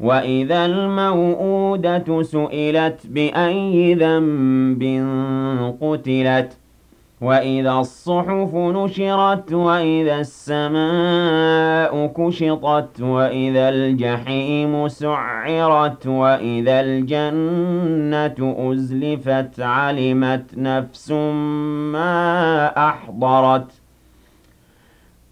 وإذا الموءودة سئلت بأي ذنب قتلت وإذا الصحف نشرت وإذا السماء كشطت وإذا الجحيم سعرت وإذا الجنة أزلفت علمت نفس ما أحضرت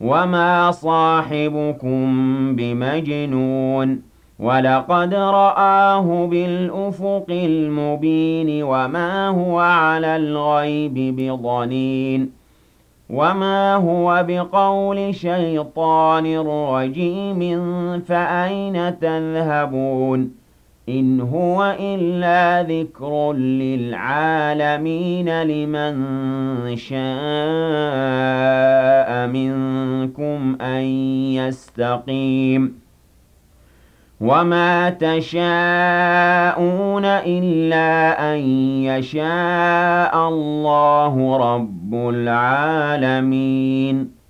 وما صاحبكم بمجنون ولقد رآه بالأفق المبين وما هو على الغيب بضنين وما هو بقول شيطان رجيم فأين تذهبون إن هو إلا ذكر للعالمين لمن شاء يستقيم وما تشاءون إلا أن يشاء الله رب العالمين.